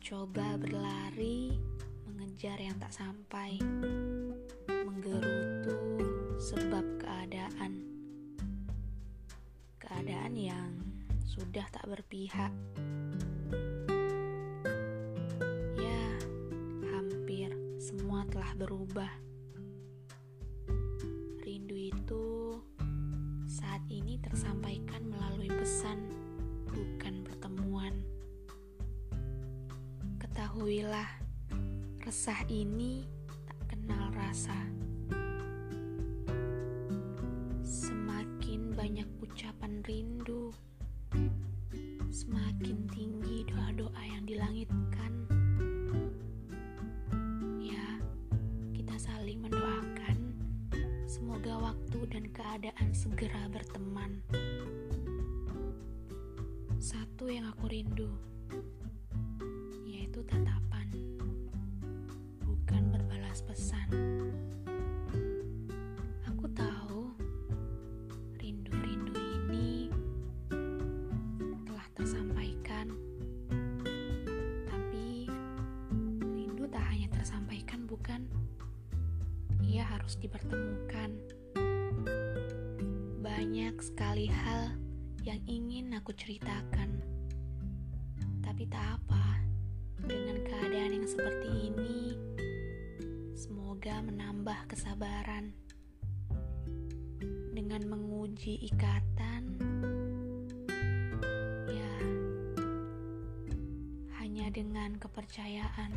mencoba berlari, mengejar yang tak sampai, menggerutu sebab keadaan. Keadaan yang sudah tak berpihak. Ya, hampir semua telah berubah. Rindu itu saat ini tersampaikan melalui pesan, bukan pertemuan. Ketahuilah, resah ini tak kenal rasa. Semakin banyak ucapan rindu, semakin tinggi doa-doa yang dilangitkan. Ya, kita saling mendoakan semoga waktu dan keadaan segera berteman. Satu yang aku rindu, yaitu tatapan, bukan berbalas pesan. Aku tahu rindu-rindu ini telah tersampaikan, tapi rindu tak hanya tersampaikan, bukan? Ia harus dipertemukan. Banyak sekali hal yang ingin aku ceritakan, tapi tak apa. Dengan keadaan yang seperti ini, semoga menambah kesabaran. Dengan menguji ikatan, ya, hanya dengan kepercayaan.